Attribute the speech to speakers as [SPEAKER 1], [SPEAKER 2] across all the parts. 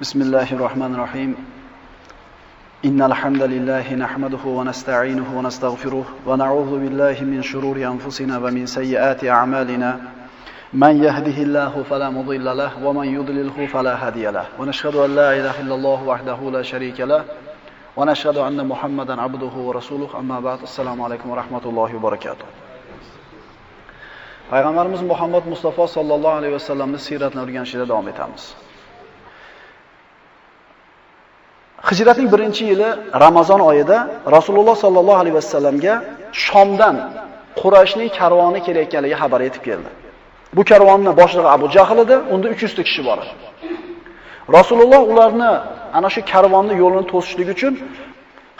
[SPEAKER 1] بسم الله الرحمن الرحيم إن الحمد لله نحمده ونستعينه ونستغفره ونعوذ بالله من شرور أنفسنا ومن سيئات أعمالنا من يهده الله فلا مضل له ومن يضلله فلا هادي له ونشهد أن لا إله إلا الله وحده لا شريك له ونشهد أن محمدا عبده ورسوله أما بعد السلام عليكم ورحمة الله وبركاته Payg'ambarimiz Muhammad Mustafa sallallohu alayhi vasallamning siyratini o'rganishda davom etamiz. Hijratning 1-yili Ramazon oyida Rasululloh sallallohu alayhi vasallamga Shomdan Qurayshning karvoni kelayotganligi xabar yetib keldi. Bu karvonning boshlig'i Abu Jahl edi, unda 300 ta kishi bor edi. Rasululloh ularni ana shu karvonni yo'lini to'sishlik uchun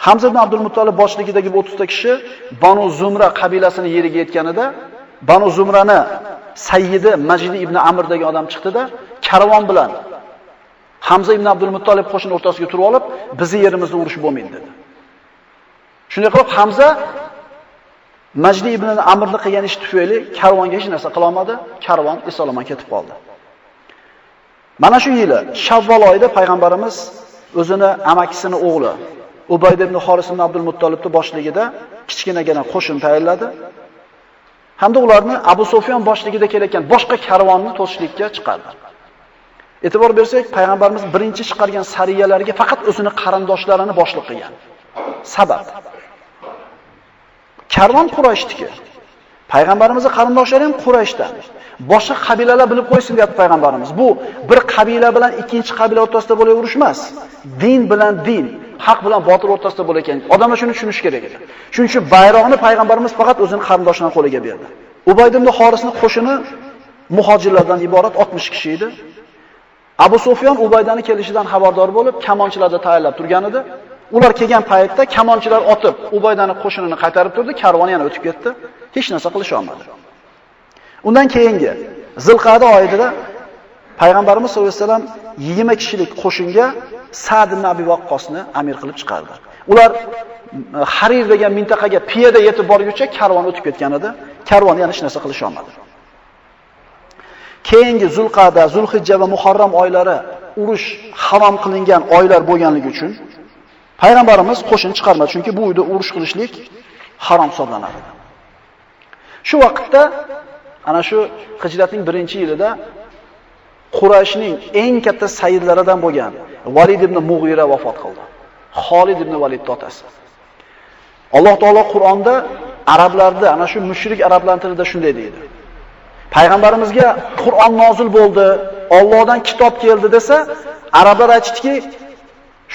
[SPEAKER 1] Hamza ibn Abdul Muttolib boshligidagi 30 ta kishi Banu Zumra qabilasini yeriga yetganida Banu Zumrani Sayyidi Majid ibn Amr degan odam chiqdida, karvon bilan Hamza ibn Abdul Muttolib qo'shin o'rtasiga turib olib, bizning yerimizda urush bo'lmaydi dedi. Shunday qilib Hamza Majdi ibn Amrni qilgan ish tufayli karvonga hech narsa qila olmadi, karvon eson ketib qoldi. Mana shu yili Shavvol oyida payg'ambarimiz o'zini amakisini o'g'li Ubayd ibn Xoris ibn Abdul Muttolibni boshligida kichkinagina qo'shin tayyorladi. Hamda ularni Abu Sufyon boshligida kelayotgan boshqa karvonni to'sishlikka chiqardi. E'tibor bersak, payg'ambarimiz birinchi chiqargan sariyalarga faqat o'zini qarindoshlarini boshliq qilgan. Sabab Karvon Qurayshniki. Payg'ambarimizning qarindoshlari ham Qurayshdan. Boshqa qabilalar bilib qo'ysin deyapti payg'ambarimiz. Bu bir qabila bilan ikkinchi qabila o'rtasida bo'layverish emas. Din bilan din, haq bilan botil o'rtasida bo'lar Odamlar shuni tushunish kerak edi. Shuning uchun bayroqni payg'ambarimiz faqat o'zining qarindoshining qo'liga berdi. Ubayd ibn Xorisning qo'shini muhojirlardan iborat 60 kishi edi. Abu Sufyon Ubaydani kelishidan xabardor bo'lib, kamonchilarda tayyorlab turgan edi. Ular kelgan paytda kamonchilar otib, Ubaydani qo'shinini qaytarib turdi, karvon yana o'tib ketdi. Hech narsa qilisha olmadi. Undan keyingi Zilqa'da oyida payg'ambarimiz sollallohu alayhi vasallam 20 kishilik qo'shinga Sa'd ibn Abi Waqqosni amir qilib chiqardi. Ular e, Harir degan mintaqaga piyoda yetib borguncha karvon o'tib ketgan edi. Karvon yana hech narsa qilisha olmadi. Keyingi Zulqa'da, Zulhijja va Muharram oylari urush harom qilingan oylar bo'lganligi uchun payg'ambarimiz qo'shin chiqarmadi, chunki bu uyda urush qilishlik harom hisoblanadi. Shu vaqtda ana shu Hijratning 1-yilida Qurayshning eng katta sayyidlaridan bo'lgan Valid ibn Mughira vafot qildi. Xolid ibn Valid otasi. Alloh taolo Qur'onda arablarda, ana shu mushrik arablar tilida shunday deydi. Payg'ambarimizga Qur'on nozil bo'ldi, Allohdan kitob keldi desa, arablar aytishdiki,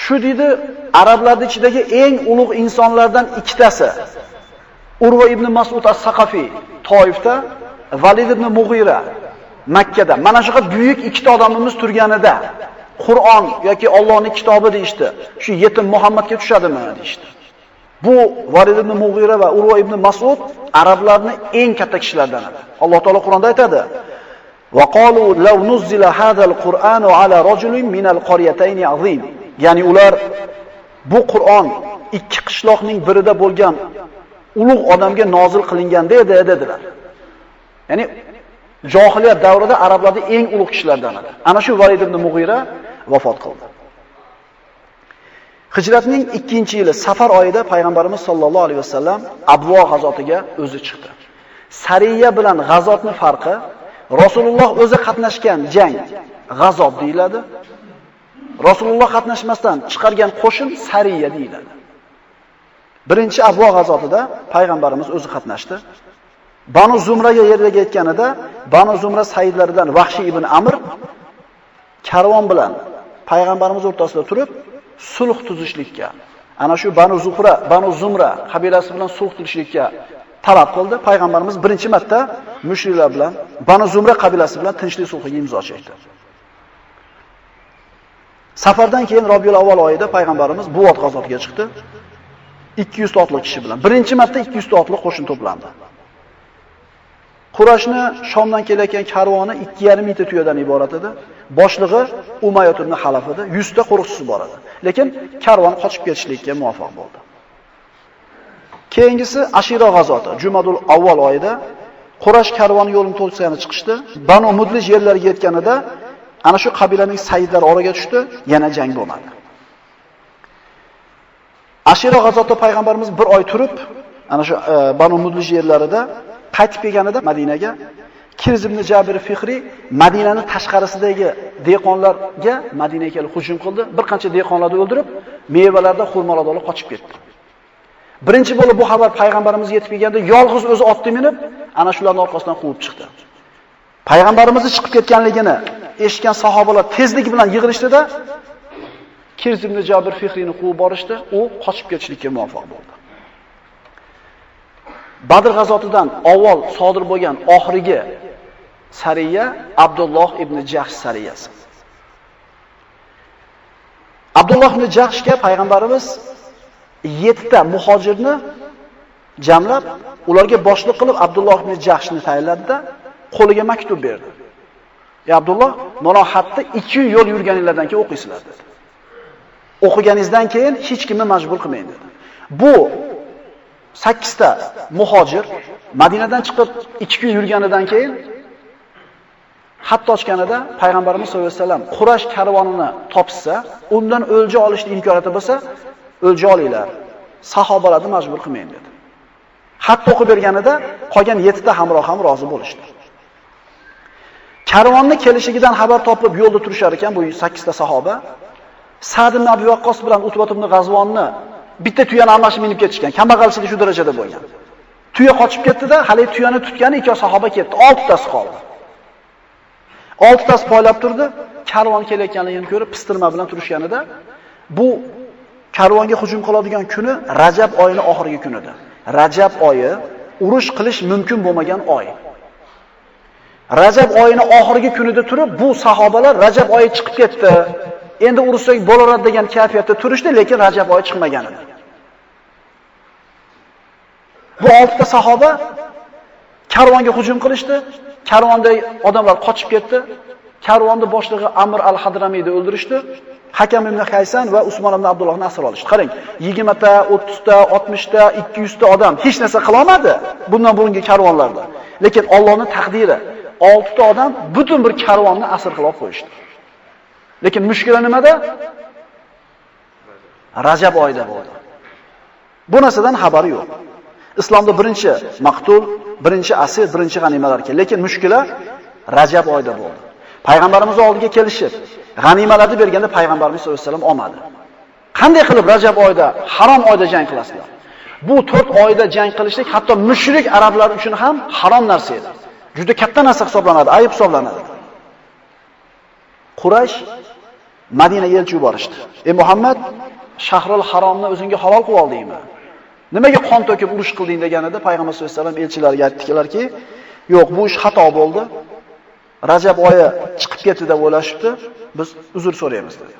[SPEAKER 1] shu deydi, arablarning ichidagi eng ulug' insonlardan ikkitasi Urva ibn Mas'ud as-Saqafi Toifda, Valid ibn Mughira Makkada. Mana shunaqa buyuk ikkita odamimiz turganida Qur'on yoki Allohning kitobi deyishdi. Shu yetim Muhammadga tushadimi deyishdi. Bu Valid ibn Mughira va Urva ibn Mas'ud arablarning eng katta kishilaridan edi. Alloh taolo Qur'onda aytadi: "Va qalu law nuzzila hadzal Qur'anu ala rajulin min al-qaryatayn azim." Ya'ni ular bu Qur'on ikki qishloqning birida bo'lgan ulug' odamga nozil qilinganda edi dedilar. Ya'ni johiliyat davrida arablarda eng ulug' kishilardan edi. Ana shu Valid ibn Mughira vafot qildi. Hijratning 2-yili Safar oyida payg'ambarimiz sollallohu alayhi vasallam Abvo g'azotiga o'zi chiqdi. Sariya bilan g'azotni farqi Rasululloh o'zi qatnashgan jang g'azob deyiladi. Rasululloh qatnashmasdan chiqargan qo'shin Sariya deyiladi. Birinchi Abvo g'azotida payg'ambarimiz o'zi qatnashdi. Banu Zumraga yerga yetganida Banu Zumra sayyidlaridan Vahshi ibn Amr karvon bilan payg'ambarimiz o'rtasida turib sulh tuzishlikka, ana shu Banu Zuhra, Banu Zumra qabilasi bilan sulh tuzishlikka talab qildi. Payg'ambarimiz birinchi marta mushriklar bilan Banu Zumra qabilasi bilan tinchlik sulhiga imzo chekdi. Safardan keyin Robiul avval oyida payg'ambarimiz Buvat g'azotiga chiqdi. 200 ta otli kishi bilan. Birinchi marta 200 ta otli qo'shin to'plandi. Qurashni Shomdan kelayotgan karvoni 2,5 mingta tuyadan iborat edi. Boshlig'i Umayyat ibn Xalaf edi. 100 ta qo'riqchisi bor edi. Lekin karvon qochib ketishlikka muvaffaq bo'ldi. Keyingisi Ashira g'azoti, Jumadul avval oyida Qurash karvoni yo'lini to'sgani chiqishdi. Banu Mudlij yerlariga yetganida Ana shu qabilaning sayyidlar oraga tushdi, yana jang bo'lmadi. Ashira g'azotda payg'ambarimiz bir oy turib, ana shu e, Banu Mudlij yerlarida qaytib kelganida Madinaga Kirz ibn Jabir Fihri Madinani tashqarisidagi dehqonlarga Madinaga kelib hujum qildi. Bir qancha dehqonlarni o'ldirib, mevalardan xurmolarni olib qochib ketdi. Birinchi bo'lib bu xabar payg'ambarimizga yetib kelganda yolg'iz o'zi otda minib, ana shularning orqasidan quvib chiqdi. Payg'ambarimizni chiqib ketganligini eshitgan sahobalar tezlik bilan yig'ilishdida Kirz ibn Jabir Fihriyni quvib borishdi, u qochib ketishlikka muvaffaq bo'ldi. Badr g'azotidan avval sodir bo'lgan oxirgi sariya Abdulloh ibn Jahsh sariyasi. Abdulloh ibn Jahshga payg'ambarimiz 7 ta muhojirni jamlab, ularga boshliq qilib Abdulloh ibn Jahshni tayinladida, qo'liga maktub berdi. "Ey Abdulloh, mana xatni 2 yo'l yurganingizdan keyin o'qiysizlar" dedi. O'qiganingizdan keyin hech kimni majbur qilmang dedi. Bu 8 ta muhojir Madinadan chiqib ikki kun yurganidan keyin xat ochganida payg'ambarimiz sollallohu alayhi vasallam Qurash karvonini topsa, undan o'lja olishni imkoniyati bo'lsa, o'lja olinglar. Sahobalarni majbur qilmang dedi. Xat o'qib berganida qolgan 7 ta hamroh ham rozi bo'lishdi. Karvonni kelishigidan xabar topib yo'lda turishar ekan bu 8 ta sahoba. Sa'd ibn Abi Waqqas bilan Utbat ibn G'azvonni bitta tuyani almashib minib ketishgan. Kambag'alchilik shu darajada bo'lgan. Tuya qochib ketdi-da, hali tuyani tutgani ikki sahoba ketdi. 6 tasi qoldi. 6 tasi poylab turdi. Karvon kelayotganligini ko'rib pistirma bilan turishganida bu karvonga hujum qiladigan kuni Rajab oyining oxirgi kunida. Rajab oyi urush qilish mumkin bo'lmagan oy. Rajab oyining oxirgi kunida turib, bu sahobalar Rajab oyi chiqib ketdi. Endi urushsak bo'laradi degan kayfiyatda turishdi, lekin Rajab oyi chiqmagan edi. Bu oltita sahoba karvonga hujum qilishdi. Karvonda odamlar qochib ketdi. Karvonni boshlig'i Amr al-Hadramiyni o'ldirishdi. Hakam ibn Haysan va Usmon ibn Abdullohni asir olishdi. Qarang, 20 ta, 30 ta, 60 ta, 200 ta odam hech narsa qila olmadi bundan burungi karvonlarda. Lekin Allohning taqdiri 6 ta odam butun bir karvonni asir qilib qo'yishdi. Lekin mushkula nimada? Rajab oyida bo'ldi. Bu narsadan xabari yo'q. Islomda birinchi maqtul, birinchi asir, birinchi g'animalar keldi. Lekin mushkula Rajab oyida bo'ldi. Payg'ambarimiz oldiga kelishib, g'animalarni berganda payg'ambarimiz sollallohu alayhi vasallam olmadi. Qanday qilib Rajab oyida, harom oyida jang qilasizlar? Bu 4 oyda jang qilishlik hatto mushrik arablar uchun ham harom narsa edi. Juda katta narsa hisoblanadi, ayib hisoblanadi. Quraysh Madinaga elchi yuborishdi. "Ey Muhammad, Shahrul Haromni o'zingga halol qilib oldingmi? Nimaga qon to'kib urush qilding?" deganida payg'ambar sollallohu alayhi vasallam elchilarga aytdilarki, "Yo'q, bu ish xato bo'ldi. Rajab oyi chiqib ketdi deb o'ylashibdi. Biz uzr so'raymiz" dedi.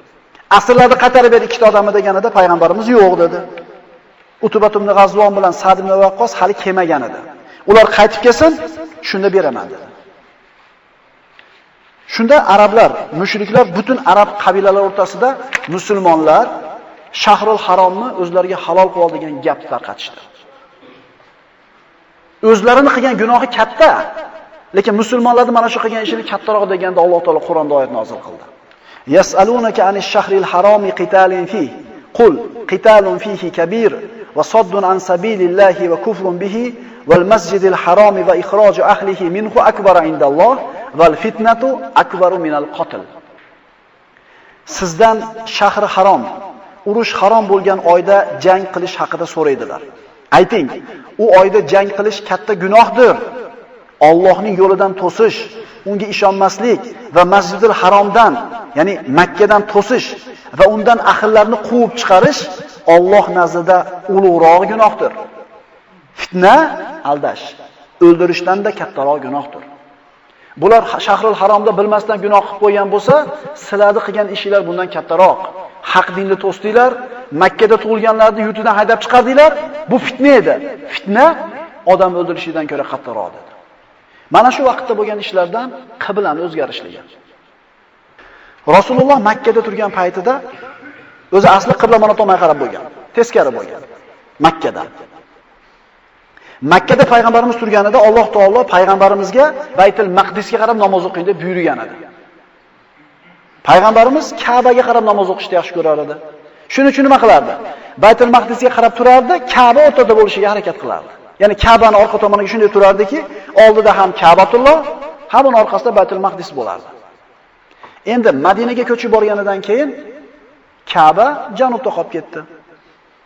[SPEAKER 1] Asrlarni qaytarib ber ikkita odamni deganida payg'ambarimiz yo'q dedi. Utubat ibn G'azvon bilan Sa'd ibn Waqqos hali kelmagan edi. Ular qaytib kelsin, shunda beraman dedi. Shunda arablar, mushriklar butun arab qabilalari o'rtasida musulmonlar Shahrul Haromni o'zlariga halol qilib degan gap tarqatishdi. O'zlarini qilgan gunohi katta, lekin musulmonlarni mana shu qilgan ishini kattaroq deganda Alloh taolo Qur'onda oyat nozil qildi. Yas'alunaka anish shahril haromi qitalin fi qul qitalun fihi kabir va saddun an sabilillahi va kufrun bihi val masjidil haromi va ikhroju ahlihi minhu akbar indalloh val fitnatu akbaru minal qatl. Sizdan shahri harom, urush harom bo'lgan oyda jang qilish haqida so'raydilar. Ayting, u oyda jang qilish katta gunohdir. Allohning yo'lidan to'sish, unga ishonmaslik va Masjidul Haromdan, ya'ni Makka dan to'sish va undan ahillarni quvib chiqarish Alloh nazdida ulug'roq gunohdir. Fitna aldash, o'ldirishdan da kattaroq gunohdir. Bular shahrul haromda bilmasdan gunoh qilib qo'ygan bo'lsa, sizlarni qilgan ishinglar bundan kattaroq. Haq dinni to'sdinglar, Makka da tug'ilganlarni yurtidan haydab chiqardinglar. Bu fitna edi. Fitna odam o'ldirishidan ko'ra qattiqroq dedi. Mana shu vaqtda bo'lgan ishlardan qiblani o'zgarishligi. Rasululloh Makka da turgan paytida o'zi asli qibla mana tomonga qarab bo'lgan, teskari bo'lgan. Makkada. Makka da Makkada payg'ambarimiz turganida Alloh taolo payg'ambarimizga Baytul Maqdisga qarab namoz o'qing deb buyurgan edi. Payg'ambarimiz Ka'baga qarab namoz o'qishni yaxshi ko'rar edi. Shuning uchun nima qilardi? Baytul Maqdisga qarab turardi, Ka'ba o'rtada bo'lishiga harakat qilardi. Ya'ni Ka'bani orqa tomoniga shunday turardiki, oldida ham Ka'batulloh, ham uning orqasida Baytul Maqdis bo'lardi. Endi Madinaga ko'chib borganidan keyin Ka'ba janubda qolib ketdi.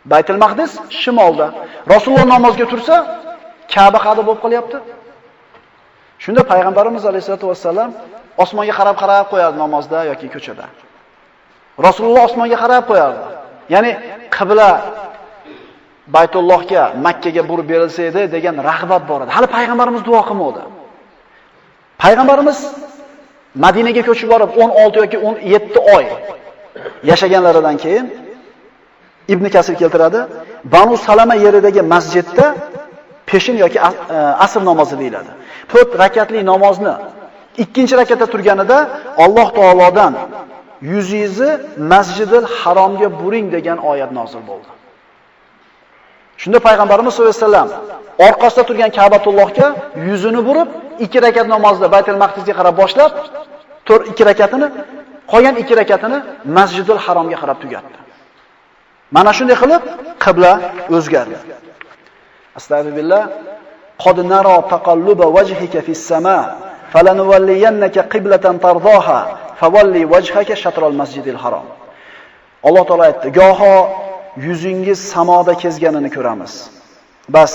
[SPEAKER 1] Baytul Maqdis shimolda. Rasululloh namozga tursa, Ka'ba qadi bo'lib qolyapti? Shunda payg'ambarimiz alayhisolatu vasallam osmonga qarab-qarab qo'yardi namozda yoki ko'chada. Rasululloh osmonga qarab qo'yardi. Ya'ni qibla Baytullohga, Makkaga burib berilsa edi degan rag'bat bor edi. Hali payg'ambarimiz duo qilmadi. Payg'ambarimiz Madinaga ko'chib borib 16 yoki 17 oy yashaganlaridan keyin Ibn Kasir keltiradi, Banu Salama yeridagi masjidda peshin yoki e, asr namozi deyiladi. 4 rakatli namozni ikkinchi rakatda turganida Alloh taolodan yuzingizni Masjidil Haromga buring degan oyat nozil bo'ldi. Shunda payg'ambarimiz sollallohu alayhi vasallam orqasida turgan Ka'batullohga yuzini burib, ikki rakat namozda Baytul Maqdisga qarab boshlab, 4 ikki rakatini, qolgan ikki rakatini Masjidil Haromga qarab tugatdi. Mana shunday qilib qibla o'zgardi. Astagfirullah. Qad nara taqalluba wajhika fis sama falanuwalliyannaka qiblatan tardaha fawalli wajhaka shatral masjidil harom. Alloh taolo aytdi: "Goho yuzingiz samoda kezganini ko'ramiz. Bas,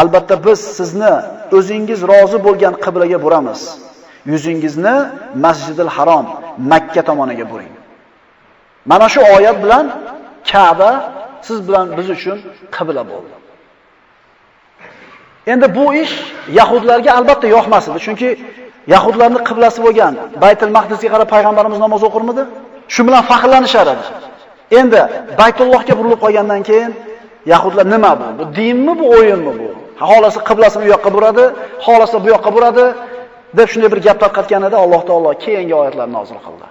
[SPEAKER 1] albatta biz sizni o'zingiz rozi bo'lgan qiblaga buramiz. Yuzingizni Masjidil Harom, Makka tomoniga buring." Mana shu oyat bilan Ka'ba siz bilan biz uchun qibla bo'ldi. Endi bu ish yahudlarga albatta yoqmas edi, chunki yahudlarning qiblasi bo'lgan Baytul Maqdisga qarab payg'ambarimiz namoz o'qirmidi? Shu bilan faxrlanishar edi. Endi Baytullohga burilib qolgandan keyin yahudlar nima bu? Bu dinmi, bu o'yinmi bu? Xolasi qiblasini u yoqqa buradi, xolasi bu yoqqa buradi deb shunday bir gap tarqatganida Alloh taolo keyingi oyatlarni nozil qildi.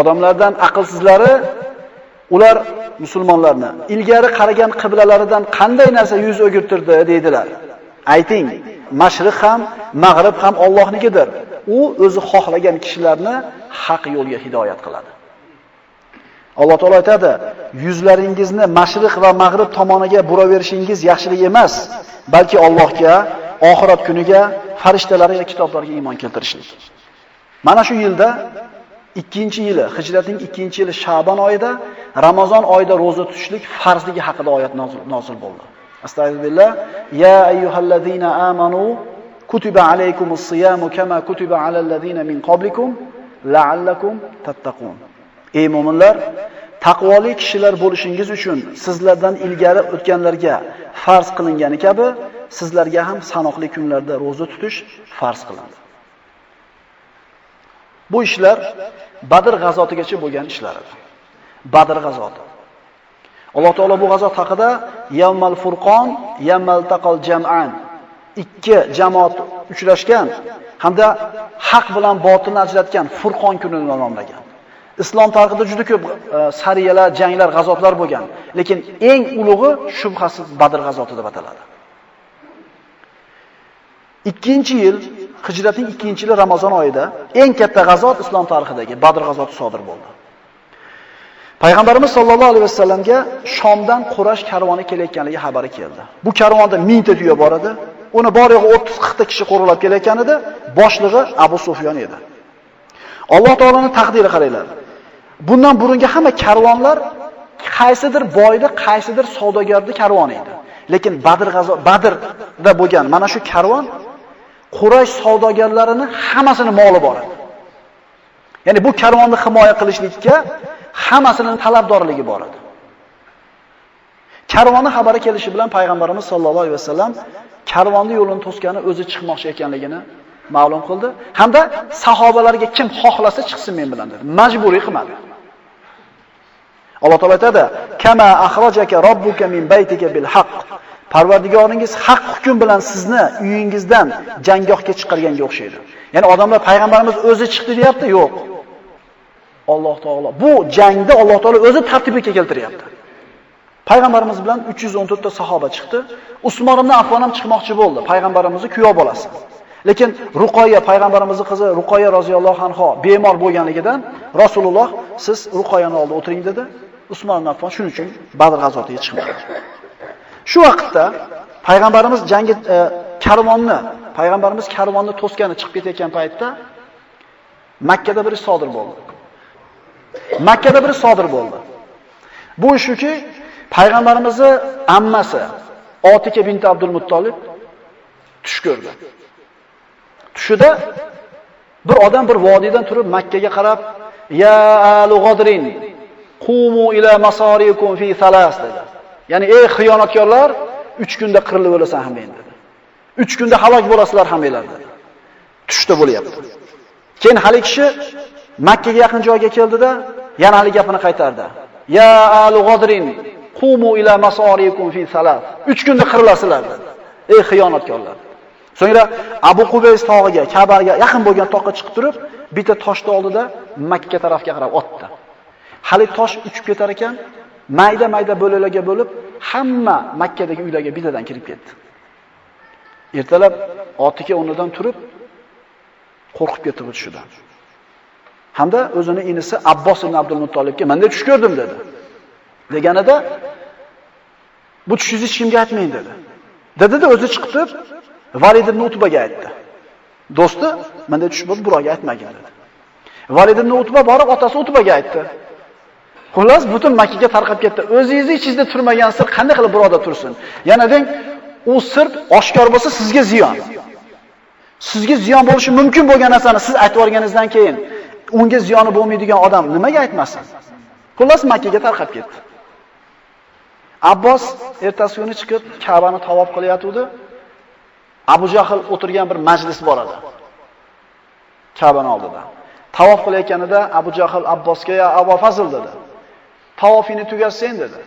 [SPEAKER 1] Odamlardan aqlsizlari ular musulmonlarni ilgari qaragan qiblalaridan qanday narsa yuz o'girtirdi deydilar. Ayting, mashriq ham, mag'rib ham Allohnikidir. U o'zi xohlagan kishilarni haq yo'lga hidoyat qiladi. Alloh taolo aytadi, yuzlaringizni mashriq va mag'rib tomoniga buraverishingiz yaxshilik emas, balki Allohga, oxirat kuniga, farishtalarga, kitoblarga iymon keltirishlik. Mana shu yilda 2-yili, hijratning 2-yili Sha'ban oyida Ramazon oyida roza tutishlik farzligi haqida oyat nozil bo'ldi. Astagfirullah. Ya ayyuhallazina amanu kutiba alaykumus siyamu kama kutiba alal ladina min qablikum la'allakum tattaqun. Ey mu'minlar, taqvoli kishilar bo'lishingiz uchun sizlardan ilgari o'tganlarga farz qilingani kabi sizlarga ham sanoqli kunlarda roza tutish farz qilindi. Bu ishlar Badr g'azotigacha bo'lgan ishlar edi. Badr g'azoti. Alloh taolo bu g'azot haqida Yawmal Furqon, Yawmal Taqal Jam'an ikki jamoat uchrashgan hamda haq bilan botilni ajratgan Furqon kunini nomlagan. Islom tarixida juda ko'p e, sariyalar, janglar, g'azotlar bo'lgan, lekin eng ulug'i shubhasiz Badr g'azoti deb ataladi. 2-yil, hijratning 2-yili Ramazon oyida eng katta g'azot islom tarixidagi Badr g'azoti sodir bo'ldi. Payg'ambarimiz sollallohu alayhi vasallamga Shomdan Qurash karvoni kelayotganligi xabari keldi. Bu karvonda 1000 ta tuya bor edi. Uni bor yo'g'i 30-40 ta kishi qo'riqlab kelayotgan edi. Boshlig'i Abu Sufyon edi. Alloh taolaning taqdiri qaranglar. Bundan burungi hamma karvonlar qaysidir boyda, qaysidir savdogarda karvon edi. Lekin Badr g'azo Badrda bo'lgan mana shu karvon Quraysh savdogarlarini hammasini moli bor edi. Ya'ni bu karvonni himoya qilishlikka hammasining talabdorligi bor edi. Karvonni xabari kelishi bilan payg'ambarimiz sollallohu alayhi vasallam karvonni yo'lini to'sgani o'zi chiqmoqchi ekanligini ma'lum qildi hamda sahobalarga kim xohlasa chiqsin men bilan dedi. Majburiy qilmadi. Alloh taolo aytadi: "Kama akhrajaka robbuka min baytika bil haqq." Parvardigoringiz haq hukm bilan sizni uyingizdan janggohga chiqarganga o'xshaydi. Ya'ni odamlar payg'ambarimiz o'zi chiqdi deyapti, yo'q. Alloh taolo bu jangda Alloh taolo o'zi tartibga keltiryapti. Payg'ambarimiz bilan 314 ta sahoba chiqdi. Usmon ibn Affon ham chiqmoqchi bo'ldi, Payg'ambarimizni kuyov bolasi. Lekin Ruqoya payg'ambarimizning qizi Ruqoya roziyallohu anha bemor bo'lganligidan Rasululloh siz Ruqoyani oldi o'tiring dedi. Usmon ibn Affon shuning uchun Badr g'azotiga chiqmadi. Shu vaqtda payg'ambarimiz jangi e, karvonni, payg'ambarimiz karvonni to'sgani chiqib ketayotgan paytda Makkada bir ish sodir bo'ldi. Makkada bir sodir bo'ldi. Bu shuki, payg'ambarimizning ammasi Otika bint Abdul Muttolib tush ko'rdi. Tushida bir odam bir vodiydan turib Makkaga qarab, "Ya alu g'adrin, qumu ila masarikum fi thalas" dedi. Ya'ni ey xiyonatkorlar, 3 kunda qirilib o'lasan men dedi. 3 kunda halok bo'lasizlar hammanglar dedi. Tushda bo'lyapti. Keyin hali kishi Makkaga yaqin joyga keldida, yana hali gapini qaytardi. Ya alu g'adrin, qumu ila masarikum fi salat. 3 kunda qirilasizlar dedi. Ey xiyonatkorlar. So'ngra Abu Qubays tog'iga, Ka'baga yaqin bo'lgan toqqa chiqib turib, bitta toshni oldida Makka tarafga qarab otdi. Hali tosh uchib ketar ekan, mayda-mayda bo'laklarga bo'lib, hamma Makkadagi uylarga bittadan kirib ketdi. Ertalab otiga o'rnidan turib, qo'rqib ketdi bu tushidan. Hamda o'zini inisi Abbos ibn Abdul Muttolibga "Menda tush ko'rdim" dedi. Deganida bu tushingizni hech kimga aytmang dedi. Dedi-da o'zi chiqib turib, Valid ibn Utbaga aytdi. Do'sti, menda tush bo'lib, birovga aytmagin dedi. Valid ibn Utba borib otasi Utbaga aytdi. Xullas, butun Makkaga tarqab ketdi. O'zingizni ichingizda turmagan sir qanday qilib birovda tursin? Yana deng, u sir oshkor bo'lsa sizga ziyon. Sizga ziyon bo'lishi mumkin bo'lgan narsani siz aytib o'rganingizdan keyin unga ziyoni bo'lmaydigan odam nimaga aytmasin? Xullas Makkaga tarqab ketdi. Abbos ertasi kuni chiqib Ka'bani tavob qilayotgandi. Abu Jahl o'tirgan bir majlis bor edi. Ka'bani oldida. Tavof qilayotganida Abu Jahl Abbosga "Ya Abu Fazl" dedi. "Tavofini tugatsang" dedi.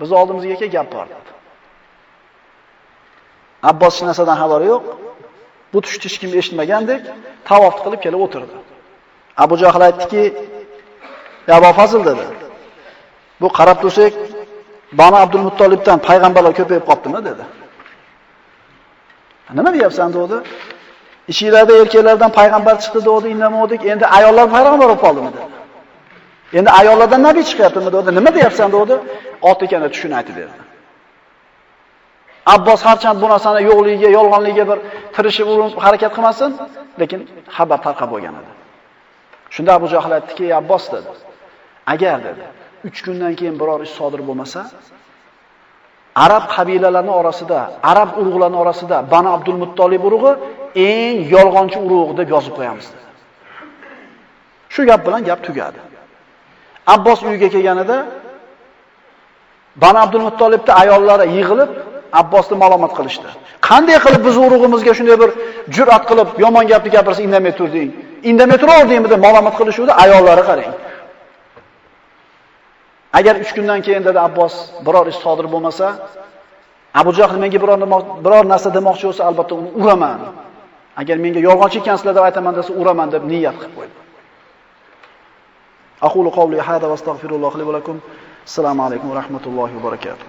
[SPEAKER 1] Biz oldimizga kel gap bor dedi. Abbos hech narsadan xabari yo'q. Bu tushni hech kim eshitmagandek, tavof qilib kelib o'tirdi. Abu Jahl aytdiki, "Ya Abu Fazl" dedi. Bu qarab tursak, Bani Abdul Muttolibdan payg'ambarlar ko'payib qoptimi dedi. Nima deyapsan dedi? Ishinglarda erkaklardan payg'ambar chiqdi dedi, indamadik. Endi ayollar payg'ambar bo'lib qoldimi dedi. Endi ayollardan nabiy chiqyaptimi dedi. Nima deyapsan dedi? Ot ekanda tushun aytib berdi. Abbos harchand bu narsani yo'qligiga, yolg'onligiga bir tirishib urinib harakat qilmasin, lekin xabar tarqab bo'lgan edi. Shunda Abu Jahl aytdiki, Abbos dedi. Agar dedi, 3 kundan keyin biror ish sodir bo'lmasa, Arab qabilalarining orasida, arab urug'larining orasida Bani Abdul Muttolib urug'i eng yolg'onchi urug' deb yozib qo'yamiz dedi. Shu gap bilan gap tugadi. Abbos uyiga kelganida Bani Abdul Muttolibning ayollari yig'ilib Abbosni ma'lumot qilishdi. Qanday qilib biz urug'imizga shunday bir jur'at qilib yomon gapni gapirsa indamay turding? Indamay turaverdingmi deb ma'lumot qilishuvdi, ayollari qarang. Agar 3 kundan keyin dedi Abbos biror ish sodir bo'lmasa, Abu Jahl menga biror biror narsa demoqchi bo'lsa, albatta uni uraman. Agar menga yolg'onchi ekansizlar deb aytaman desa, uraman deb niyat qilib qo'ydi. Aqulu qawli hada va astagfirulloh li va lakum. Assalomu alaykum va rahmatullohi va barakatuh.